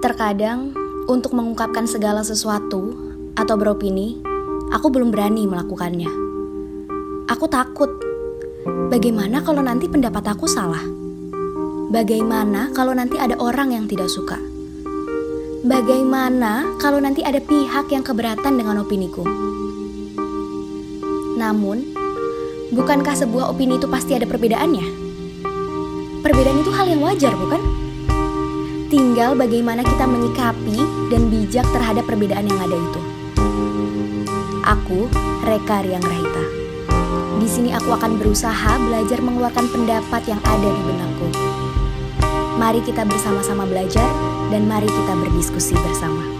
Terkadang, untuk mengungkapkan segala sesuatu atau beropini, aku belum berani melakukannya. Aku takut. Bagaimana kalau nanti pendapat aku salah? Bagaimana kalau nanti ada orang yang tidak suka? Bagaimana kalau nanti ada pihak yang keberatan dengan opiniku? Namun, bukankah sebuah opini itu pasti ada perbedaannya? Perbedaan itu hal yang wajar, bukan? Tinggal bagaimana kita menyikapi dan bijak terhadap perbedaan yang ada itu. Aku, Reka Riang Rahita. Di sini aku akan berusaha belajar mengeluarkan pendapat yang ada di benakku. Mari kita bersama-sama belajar dan mari kita berdiskusi bersama.